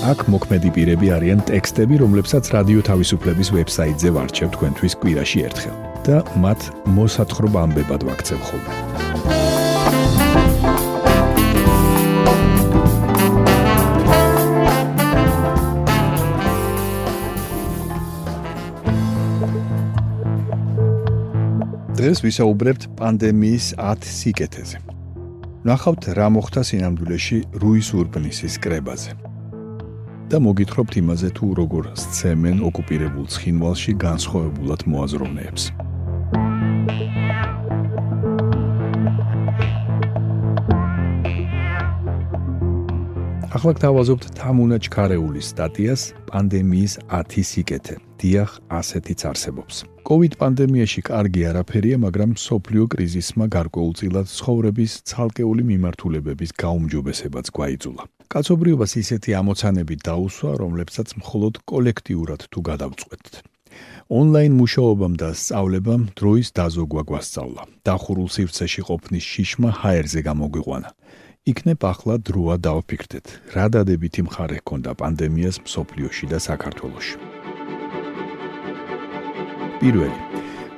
აქ მოქმედი პირები არიან ტექსტები, რომლებსაც რადიო თავისუფლების ვებსაიტზე ვარჩევ თქვენთვის კვირაში ერთხელ და მათ მოსათხრობ ამბებად ვაქცევ ხოლმე. დღეს ვისაუბრებთ პანდემიის 10 სიკეთეზე. ნახავთ რა მოხდა სინამდვილეში რუის ურბნისის კრებაზე. და მოგითხრობთ იმაზე თუ როგორ სცემენ ოკუპირებულ ცხინვალში განსხვავებულად მოაზროვნეებს. ახლა გთავაზობთ თამუნა ჩქარეულის სტატიას პანდემიის 10 სიკეთე. დიახ, ასეთიც არსებობს. COVID პანდემიაში კარგი არაფერია, მაგრამ სოფლიო კრიზისმა გარკვეულწილად ცხოვრების ცალკეული მიმართულებების გაუმჯობესებაც გვაიძულა. კაცობრიობას ისეთი ამოცანები დაუსვა, რომლებსაც მხოლოდ კოლექტიურად თუ გადავწყვეტთ. ონლაინ მუშაობამ და სწავლებამ დროის დაზოგვა გვასწავლა. დახურულ სივრცეში ყოფნის შიშმა ჰაერზე გამოგვიყვანა. იქნებ ახლა დროა დავფიქრდეთ, რა დადებითი მხარე ჰქონდა პანდემიას მსოფლიოში და საქართველოში. პირველი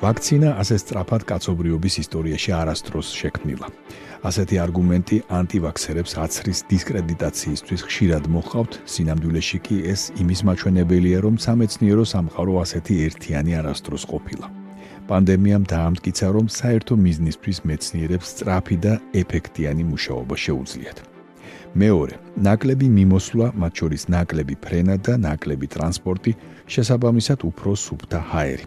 ვაქცინა ასე სწრაფად კაცობრიობის ისტორიაში არასდროს შექმნილა. ასეთი არგუმენტი ანტივაქსერებს აცრის დისკრედიტაციისთვის ხშირად მოხავთ, სინამდვილეში კი ეს იმის მაჩვენებელია, რომ სამეცნიერო სამყარო ასეთი ერთიანი არასდროს ყოფილა. პანდემიამ დაამტკიცა, რომ საერთო მიზნისთვის მეცნიერებს სწრაფი და ეფექტიანი მუშაობა შეუძლიათ. მეორე, ნაკლები მიმოსვლა, მათ შორის ნაკლები ფრენა და ნაკლები ტრანსპორტი, შესაბამისად უფრო სუფთა ჰაერი.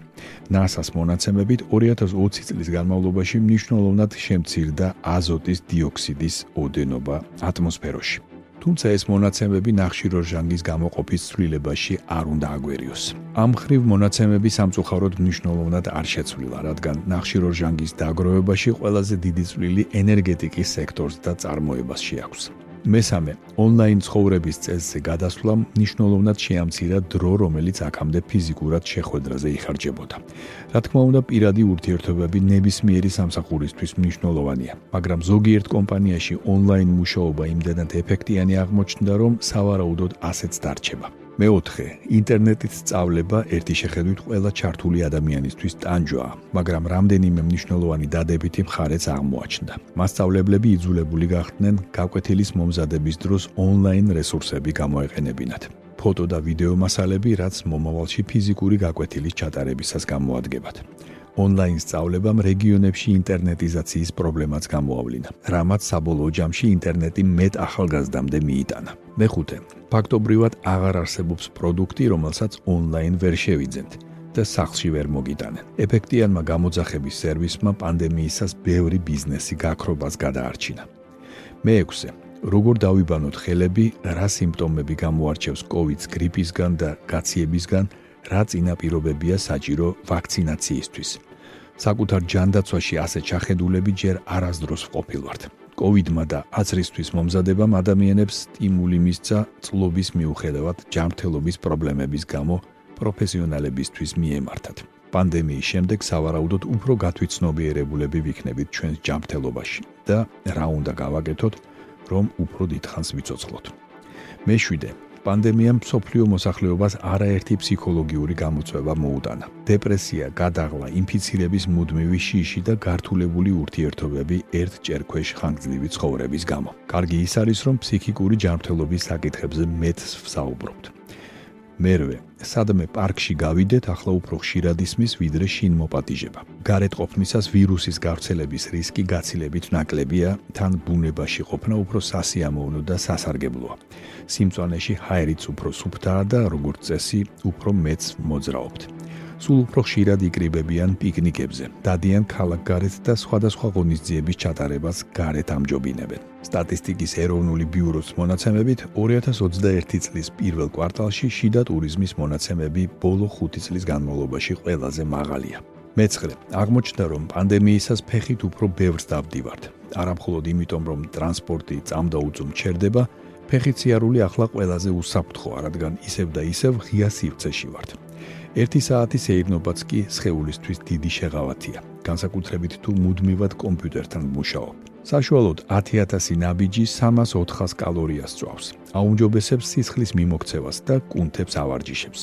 NASA-ს მონაცემებით 2020 წლის განმავლობაში მნიშვნელოვნად შემცირდა აზოტის დიოქსიდის ოდენობა ატმოსფეროში. თუმცა ეს მონაცემები ნახშირორჟანგის გამოყოფის ცვლილებაში არ უნდა აგვერიოს. ამ ხრივ მონაცემები სამწუხაროდ მნიშვნელოვნად არ შეცვლილა, რადგან ნახშირორჟანგის დაგროვებაში ყველაზე დიდი წვლილი ენერგეტიკის სექტორს და წარმოებას შეაქვს. მესამე, ონლაინ ცხოვრების წესზე გადასვლამ ნიშნულოვნად შეამცირა დრო, რომელიც აქამდე ფიზიკურად შეხვედრაზე იხარჯებოდა. რა თქმა უნდა, პირადი ურთიერთობები ნებისმიერი სამსახურისთვის მნიშვნელოვანია, მაგრამ ზოგიერთ კომპანიაში ონლაინ მუშაობა იმდენად ეფექტიანი აღმოჩნდა, რომ სავარაუდოდ ასეც დარჩება. მეოთხე, ინტერნეტით სწავლება ერთი შეხედვით ყველა ჩართული ადამიანისთვის ტანჯვაა, მაგრამ რამდენიმე მნიშვნელოვანი დადებითი მხარეც აღმოაჩნდა. მასშტაბლებლები იძულებული გახდნენ გაკვეთილის მომზადების დროს ონლაინ რესურსები გამოეყენებინათ. ფოტო და ვიდეო მასალები, რაც მომავალში ფიზიკური გაკვეთილის ჩატარებისას გამოადგებათ. ონლაინ სწავლებამ რეგიონებში ინტერნეტიზაციის პრობლემაც გამოავლინა, რამაც საბოლოო ჯამში ინტერნეტი მეტ ახალგაზრდამდე მიიტანა. მეხუთე, ფაქტობრივად აღარ არსებობს პროდუქტი, რომელსაც ონლაინ ვერ შევიძენთ და სახლში ვერ მოგიტანენ. ეფექტიანმა გამოძახების სერვისმა პანდემიისას ბევრი ბიზნესი გაქრობას გადაარჩინა. მეექვსე, როგორ დავიბანოთ ხელები, რა სიმპტომები გამოარჩევს COVID-ს გრიპისგან და გაციებისგან, რა წინაპირობებია საჭირო ვაქცინაციისთვის. საკუთარ ჯანდაცვაში ასე ჩახედულები ჯერ არასდროს ყოფილვართ. COVID-მა და აცრისთვის მომზადებამ ადამიანებს სტიმული მისცა წლობის მიუხედავად ჯანმრთელობის პრობლემების გამო პროფესიონალებისთვის მიემართათ. პანდემიის შემდეგ სავარაუდოდ უფრო გათვითცნობიერებულები ვიქნებით ჩვენს ჯანმრთელობაში და რა უნდა გავაკეთოთ, რომ უფრო დიდხანს ვიცოცხლოთ. მეშვიდე პანდემიამ სოფლიო მოსახლეობას არაერთი ფსიქოლოგიური გამოწვევა მოუტანა. დეპრესია, გადაღლა, ინფიცირების მუდმივი შიში და გართულებული ურთიერთობები ერთ ჭერქვეშ ხანგრძლივი ცხოვრების გამო. კარგი ის არის, რომ ფსიქიკური ჯანმრთელობის საკითხებზე მეც ვსაუბრობთ. მერვე, სადმე პარკში გავიდეთ, ახლა უფრო ხშირად ისმის ვიდრე შინ მოპატიჟება. გარეთ ყოფნისას ვირუსის გავრცელების რისკი გაცილებით ნაკლებია, თან ბუნებაში ყოფნა უფრო სასიამოვნო და სასარგებლოა. სიმწვანეში ჰაერიც უფრო სუფთაა და როგორც წესი, უფრო მეც მოძრაობთ. სულ უფრო ხშირად იკრიბებიან პიკნიკებზე, დადიან ქალაქგარეთ და სხვადასხვა ღონისძიების ჩატარებას გარეთ ამჯობინებენ. სტატისტიკის ეროვნული ბიუროს მონაცემებით 2021 წლის პირველ კვარტალში შიდა ტურიზმის მონაცემები ბოლო 5 წლის განმავლობაში ყველაზე მაღალია. მეცხრე, აღმოჩნდა რომ პანდემიისას ფეხით უფრო ბევრს დავდივართ. არამხოლოდ იმიტომ რომ ტრანსპორტი წამდაუწუმ ჩერდება, ფეხით სიარული ახლა ყველაზე უსაფრთხოა, რადგან ისევ და ისევ ღია სივრცეში ვართ. ერთი საათის ეირნობაც კი სხეულისთვის დიდი შეღავათია. განსაკუთრებით თუ მუდმივად კომპიუტერთან მუშაობ. საშუალოდ 10000 ნაბიჯი 300-400 კალორიას წვავს. აუმჯობესებს სისხლის მიმოქცევას და კუნთებს ავარჯიშებს.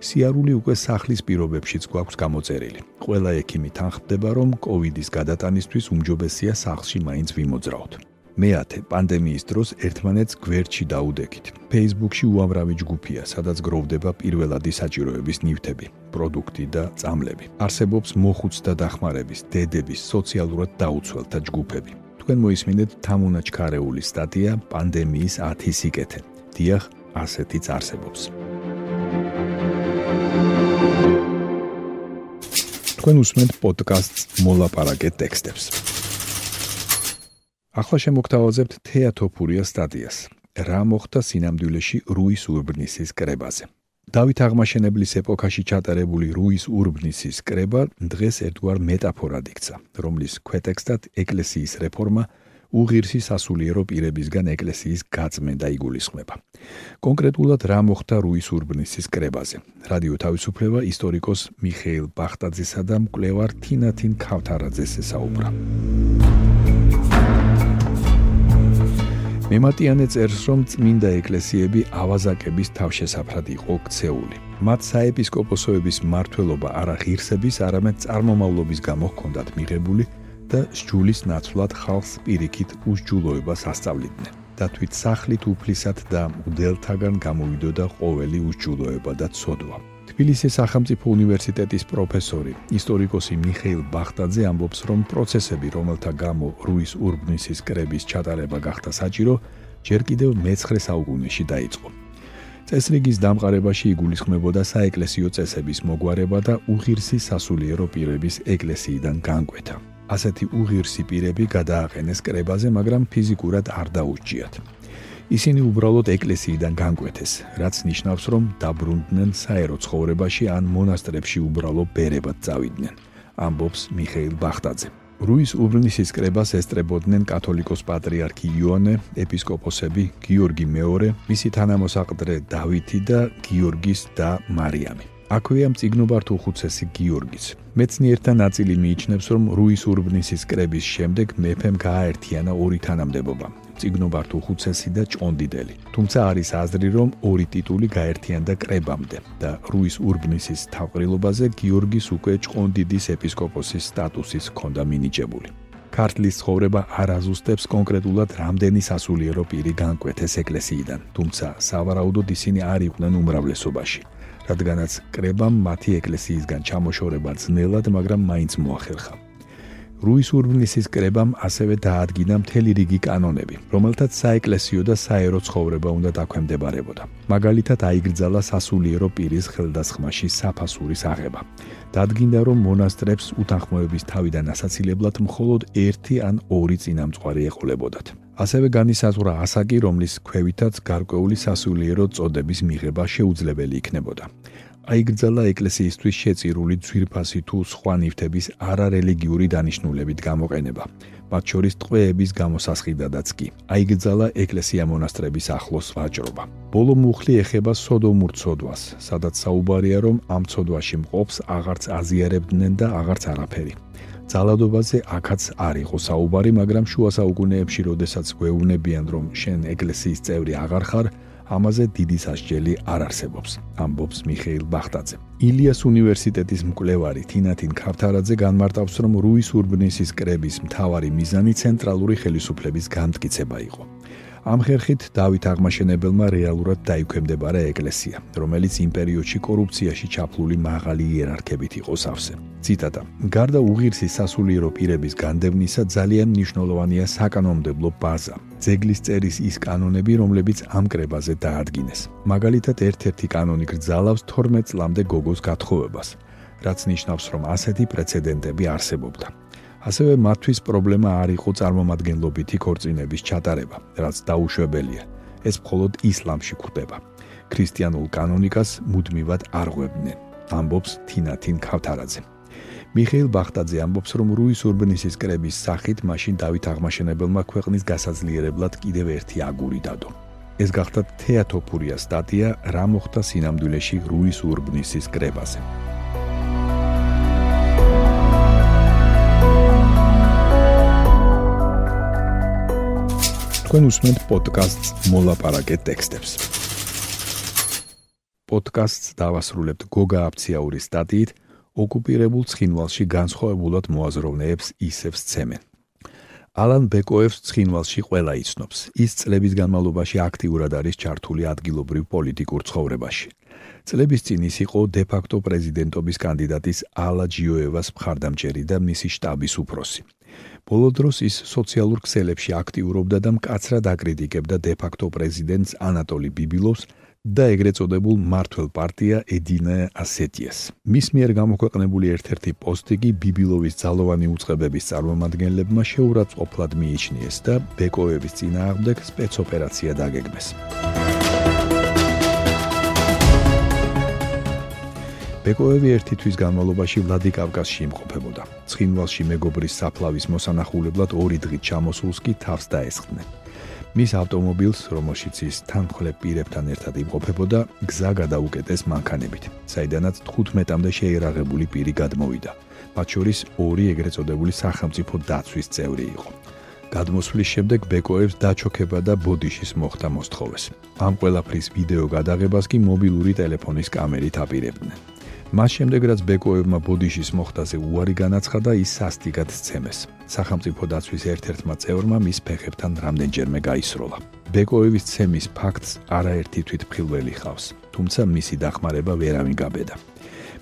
სიარული უკვე სახლის პირობებშიც გვაქვს გამოწერილი. ყველა ექიმი თანხმდება, რომ კოვიდის გადატანისთვის უმჯობესია სახლში მაინც ვიმოძრაოთ. მეათე პანდემიის დროს ერთმანეთს გვერდში დაუდექით. Facebook-ში უამრავი ჯგუფია, სადაც გროვდება პირველადი საჭიროების ნივთები, პროდუქტი და წამლები. არსებობს მოხუცთა დახმარების, დედების, სოციალურად დაუცველთა ჯგუფები. თქვენ მოისმინეთ თამუნაჩქარეული სტატია პანდემიის 10 სიკეთე. დიახ, ასეთიც არსებობს. თქვენ უსმენთ პოდკასტს მოლაპარაკე ტექსტებს. ახლა შემოგთავაზებთ თეატოფურია სტატიას. რა მოხდა სინამდვილეში რუის ურბნისის კრებაზე? დავით აღმაშენებლის ეპოქაში ჩატარებული რუის ურბნისის კრება დღეს ერთგვარ მეტაფორად იქცა, რომლის ქვეტექსტად ეკლესიის რეფორმა უღირსი სასულიერო პირებისგან ეკლესიის გაწმენდა იგულისხმება. კონკრეტულად რა მოხდა რუის ურბნისის კრებაზე? რადიო თავისუფლება ისტორიკოს მიხეილ ბახტაძესა და მკვლევარ თინათინ ქავთარაძეს ესაუბრა. მემატიანე წერს, რომ წმინდა ეკლესიები ავაზაკების თავშესაფრად იყო ქცეული. მათ საეპისკოპოსოების მართლობა არა ღირსების, არამედ წარმომავლობის გამო ჰქონდათ მიღებული და სჯულის ნაცვლად ხალხს პირიქით უსჯულოებას ასწავლიდნენ. და თვით სახლით უფლისად და მუდელთაგან გამოვიდოდა ყოველი უსჯულოება და ცოდვა. თბილისის სახელმწიფო უნივერსიტეტის პროფესორი, ისტორიკოსი მიხეილ ბახტაძე ამბობს, რომ პროცესები, რომელთა გამო რუის ურბნისის კრების ჩატარება გახდა საჭირო, ჯერ კიდევ მე-19 საუკუნეში დაიწყო. წესრიგის დამყარებაში იგულისხმებოდა საეკლესიო წესების მოგვარება და უღირსი სასულიერო პირების ეკლესიიდან განკვეთა. ასეთი უღირსი პირები გადააყენეს კრებაზე, მაგრამ ფიზიკურად არ დაუჭიათ. ისინი უბრალოდ ეკლესიიდან განკვეთეს, რაც ნიშნავს, რომ დაბრუნდნენ საერო ცხოვრებაში ან მონასტრებში უბრალო ბერებად წავიდნენ. ამბობს მიხეილ ბახტაძე. რუის უბრნისის კრებას ესწრებოდნენ კათოლიკოს პატრიარქი იოანე, ეპისკოპოსები გიორგი მეორე, მისი თანამოსაყდრე დავითი და გიორგის და მარიამი. აქვეა მწიგნობართ უხუცესი გიორგის. მეცნიერთა ნაწილი მიიჩნევს, რომ რუის ურბნისის კრების შემდეგ მეფემ გააერთიანა ორი თანამდებობა. მწიგნობართ უხუცესი და ჭონდიდელი. თუმცა არის აზრი, რომ ორი ტიტული გაერთიანდა კრებამდე და რუის ურბნისის თავყრილობაზე გიორგის უკვე ჭონდიდის ეპისკოპოსის სტატუსის ჰქონდა მინიჭებული. ქართლის ცხოვრება არ აზუსტებს კონკრეტულად რამდენი სასულიერო პირი განკვეთეს ეკლესიიდან, თუმცა სავარაუდოდ ისინი არ იყვნენ უმრავლესობაში. რადგანაც კრებამ მათი ეკლესიისგან ჩამოშორება ძნელად, მაგრამ მაინც მოახერხა. რუის ურბნისის კრებამ ასევე დაადგინა მთელი რიგი კანონები, რომელთაც საეკლესიო და საერო ცხოვრება უნდა დაქვემდებარებოდა. მაგალითად, აიგრძალა სასულიერო პირის ხელდასხმაში საფასურის აღება. დადგინდა, რომ მონასტრებს უთანხმოების თავიდან ასაცილებლად მხოლოდ ერთი ან ორი წინამძღვარი ეყოლებოდათ. ასევე განისაზღვრა ასაკი, რომლის ქვევითაც გარკვეული სასულიერო წოდების მიღება შეუძლებელი იქნებოდა. აიგრძალა ეკლესიისთვის შეწირული ძვირფასი თუ სხვა ნივთების არარელიგიური დანიშნულებით გამოყენება. მათ შორის ტყვეების გამოსასყიდადაც კი. აიგრძალა ეკლესია მონასტრების ახლოს ვაჭრობა. ბოლო მუხლი ეხება სოდომურ ცოდვას, სადაც საუბარია რომ ამ ცოდვაში მყოფს აღარც აზიარებდნენ და აღარც არაფერი. ძალადობაზე აქაც არ იყო საუბარი, მაგრამ შუა საუკუნეებში, როდესაც გვეუბნებიან, რომ შენ ეკლესიის წევრი აღარ ხარ, ამაზე დიდი სასჯელი არ არსებობს, ამბობს მიხეილ ბახტაძე. ილიას უნივერსიტეტის მკვლევარი თინათინ ქავთარაძე განმარტავს, რომ რუის ურბნისის კრების მთავარი მიზანი ცენტრალური ხელისუფლების განმტკიცება იყო. ამ ხერხით დავით აღმაშენებელმა რეალურად დაიქვემდებარა ეკლესია, რომელიც იმ პერიოდში კორუფციაში ჩაფლული მაღალი იერარქებით იყო სავსე. ციტატა: გარდა უღირსი სასულიერო პირების განდევნისა ძალიან მნიშვნელოვანია საკანონმდებლო ბაზა. ძეგლის წერის ის კანონები, რომლებიც ამ კრებაზე დაადგინეს. მაგალითად, ერთ-ერთი კანონი გრძალავს 12 წლამდე გოგოს გათხოვებას. რაც ნიშნავს, რომ ასეთი პრეცედენტები არსებობდა. ასევე მათთვის პრობლემა არ იყო წარმომადგენლობითი ქორწინების ჩატარება, რაც დაუშვებელია. ეს მხოლოდ ისლამში გვხვდება. ქრისტიანულ კანონიკას მუდმივად არღვევდნენ. ამბობს თინათინ ქავთარაძე. მიხეილ ბახტაძე ამბობს, რომ რუის ურბნისის კრების სახით მაშინ დავით აღმაშენებელმა ქვეყნის გასაძლიერებლად კიდევ ერთი აგური დადო. ეს გახდა თეატოფურია სტატია რა მოხდა სინამდვილეში რუის ურბნისის კრებაზე. თქვენ უსმენთ პოდკასტს მოლაპარაკე ტექსტებს. პოდკასტს დავასრულებთ გოგა აფციაურის სტატიით ოკუპირებულ ცხინვალში განსხვავებულად მოაზროვნეებს ისევ სცემენ. ალან ბეკოევს ცხინვალში ყველა იცნობს. ის წლების განმავლობაში აქტიურად არის ჩართული ადგილობრივ პოლიტიკურ ცხოვრებაში. წლების წინ ის იყო დე-ფაქტო პრეზიდენტობის კანდიდატის ალა ჯიოევას მხარდამჭერი და მისი შტაბის უფროსი. ბოლო დროს ის სოციალურ ქსელებში აქტიურობდა და მკაცრად აკრიტიკებდა დე-ფაქტო პრეზიდენტს ანატოლი ბიბილოვს და ეგრეთ წოდებულ მართლ პარტია ედინა ასეტიას. მის მიერ გამოქვეყნებული ერთ-ერთი პოსტი კი ბიბილოვის ძალოვანი უწყებების წარმომადგენლებმა შეურაცხყოფლად მიიჩნიეს და ბეკოევის წინააღმდეგ სპეცოპერაცია დაგეგმეს. ბეკოევი ერთი თვის განმავლობაში ვლადიკავკაზში იმყოფებოდა. ცხინვალში მეგობრის საფლავის მოსანახულებლად ორი დღით ჩამოსულს კი თავს დაესხდნენ. მის ავტომობილს, რომელშიც ის თანხლებ პირებთან ერთად იმყოფებოდა, გზა გადაუკეტეს მანქანებით, საიდანაც 15-მდე შეერაღებული პირი გადმოვიდა. მათ შორის ორი ეგრეთ წოდებული სახელმწიფო დაცვის წევრი იყო. გადმოსვლის შემდეგ ბეკოევს დაჩოქება და ბოდიშის მოხდა მოსთხოვეს. ამ ყველაფრის ვიდეო გადაღებას კი მობილური ტელეფონის კამერით აპირებდნენ. მას შემდეგ რაც ბეკოევმა ბოდიშის მოხდაზე უარი განაცხადა, ის სასტიკად სცემეს. სახელმწიფო დაცვის ერთ-ერთმა წევრმა მის ფეხებთან რამდენჯერმე გაისროლა. ბეკოევის ცემის ფაქტს არაერთი თვითმხილველი ხავს, თუმცა მისი დახმარება ვერავინ გაბედა.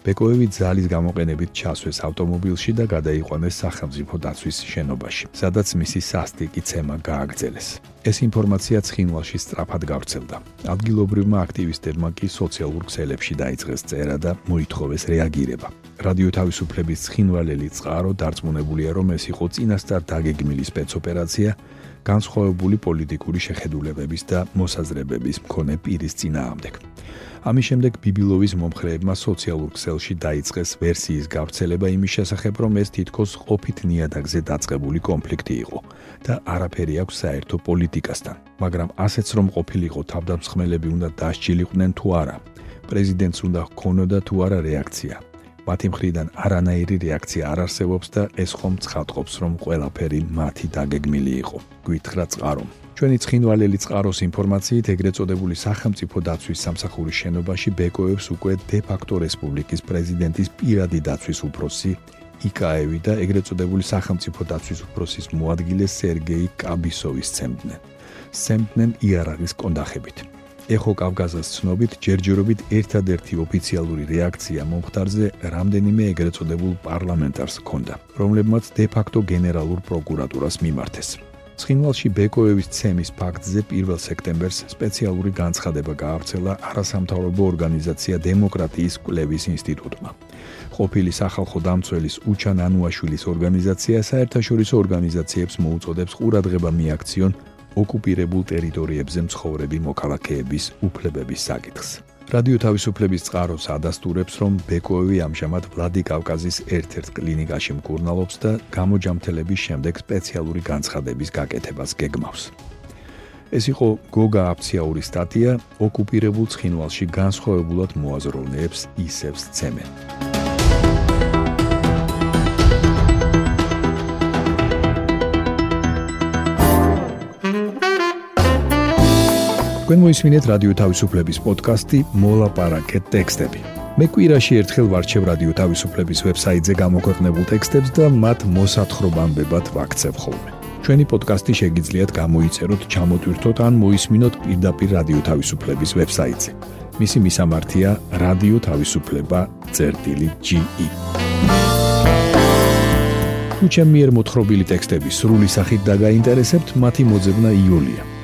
ბეკოევი ძალის გამოყენებით ჩასვეს ავტომობილში და გადაიყვანეს სახელმწიფო დაცვის შენობაში, სადაც მისი სასტიკი ცემა გააგრძელეს. ეს ინფორმაცია ცხინვალში სწრაფად გავრცელდა. ადგილობრივმა აქტივისტებმა კი სოციალურ ქსელებში დაიწყეს წერა და მოითხოვეს რეაგირება. რადიო თავისუფლების ცხინვალელი წყარო დარწმუნებულია, რომ ეს იყო წინასწარ დაგეგმილი სპეცოპერაცია განსხვავებული პოლიტიკური შეხედულებების და მოსაზრებების მქონე პირის წინააღმდეგ. ამის შემდეგ ბიბილოვის მომხრეებმა სოციალურ ქსელში დაიწყეს ვერსიის გავრცელება იმის შესახებ, რომ ეს თითქოს ყოფით ნიადაგზე დაწყებული კონფლიქტი იყო და არაფერი აქვს საერთო პოლიტიკასთან. მაგრამ ასეც რომ ყოფილიყო თავდამსხმელები უნდა დასჯილიყვნენ თუ არა. პრეზიდენტს უნდა ჰქონოდა თუ არა რეაქცია. მათი მხრიდან არანაირი რეაქცია არ არსებობს და ეს ხომ ცხადყოფს, რომ ყველაფერი მათი დაგეგმილი იყო. გვითხრა წყარო. ჩვენი ცხინვალელი წყაროს ინფორმაციით ეგრეთ წოდებული სახელმწიფო დაცვის სამსახურის შენობაში ბეკოევს უკვე დე-ფაქტო რესპუბლიკის პრეზიდენტის პირადი დაცვის უფროსი იკაევი და ეგრეთ წოდებული სახელმწიფო დაცვის უფროსის მოადგილე სერგეი კაბისოვის ცემდნენ. სემდნენ იარაღის კონდახებით. ეხო კავკაზას ცნობით ჯერჯერობით ერთადერთი ოფიციალური რეაქცია მომხდარზე რამდენიმე ეგრეთ წოდებულ პარლამენტარს ჰქონდა, რომლებმაც დე-ფაქტო გენერალურ პროკურატურას მიმართეს. ცხინვალში ბეკოევის ცემის ფაქტზე 1 სექტემბერს სპეციალური განცხადება გაავრცელა არასამთავრობო ორგანიზაცია დემოკრატიის კვლევის ინსტიტუტმა. ყოფილი სახალხო დამცველის უჩან ანუაშვილის ორგანიზაცია საერთაშორისო ორგანიზაციებს მოუწოდებს ყურადღება მიაქციონ ოკუპირებულ ტერიტორიებზე მცხოვრები მოქალაქეების უფლებების საკითხს. რადიო თავისუფლების წყაროს ადასტურებს, რომ ბეკოევი ამჟამად ვლადიკავკაზის ერთ-ერთ კლინიკაში მკურნალობს და გამოჯამთელების შემდეგ სპეციალური განცხადების გაკეთებას გეგმავს. ეს იყო გოგა აფციაური სტატია ოკუპირებულ ცხინვალში განსხვავებულად მოაზროვნეებს ისევ სცემენ. თქვენ მოისმინეთ რადიო თავისუფლების პოდკასტი მოლაპარაკე ტექსტები. მე კვირაში ერთხელ ვარჩევ რადიო თავისუფლების ვებსაიტზე გამოქვეყნებულ ტექსტებს და მათ მოსათხრობამდებად ვაქცევ ხოლმე. ჩვენი პოდკასტი შეგიძლიათ გამოიწეროთ, ჩამოტვირთოთ ან მოისმინოთ პირდაპირ რადიო თავისუფლების ვებსაიტზე. მისი მისამართია რადიო თავისუფლება.ge. თუ ჩემი მიერ მოთხრობილი ტექსტები სრული სახით დაგაინტერესებთ, მათი მოძებნა იულია.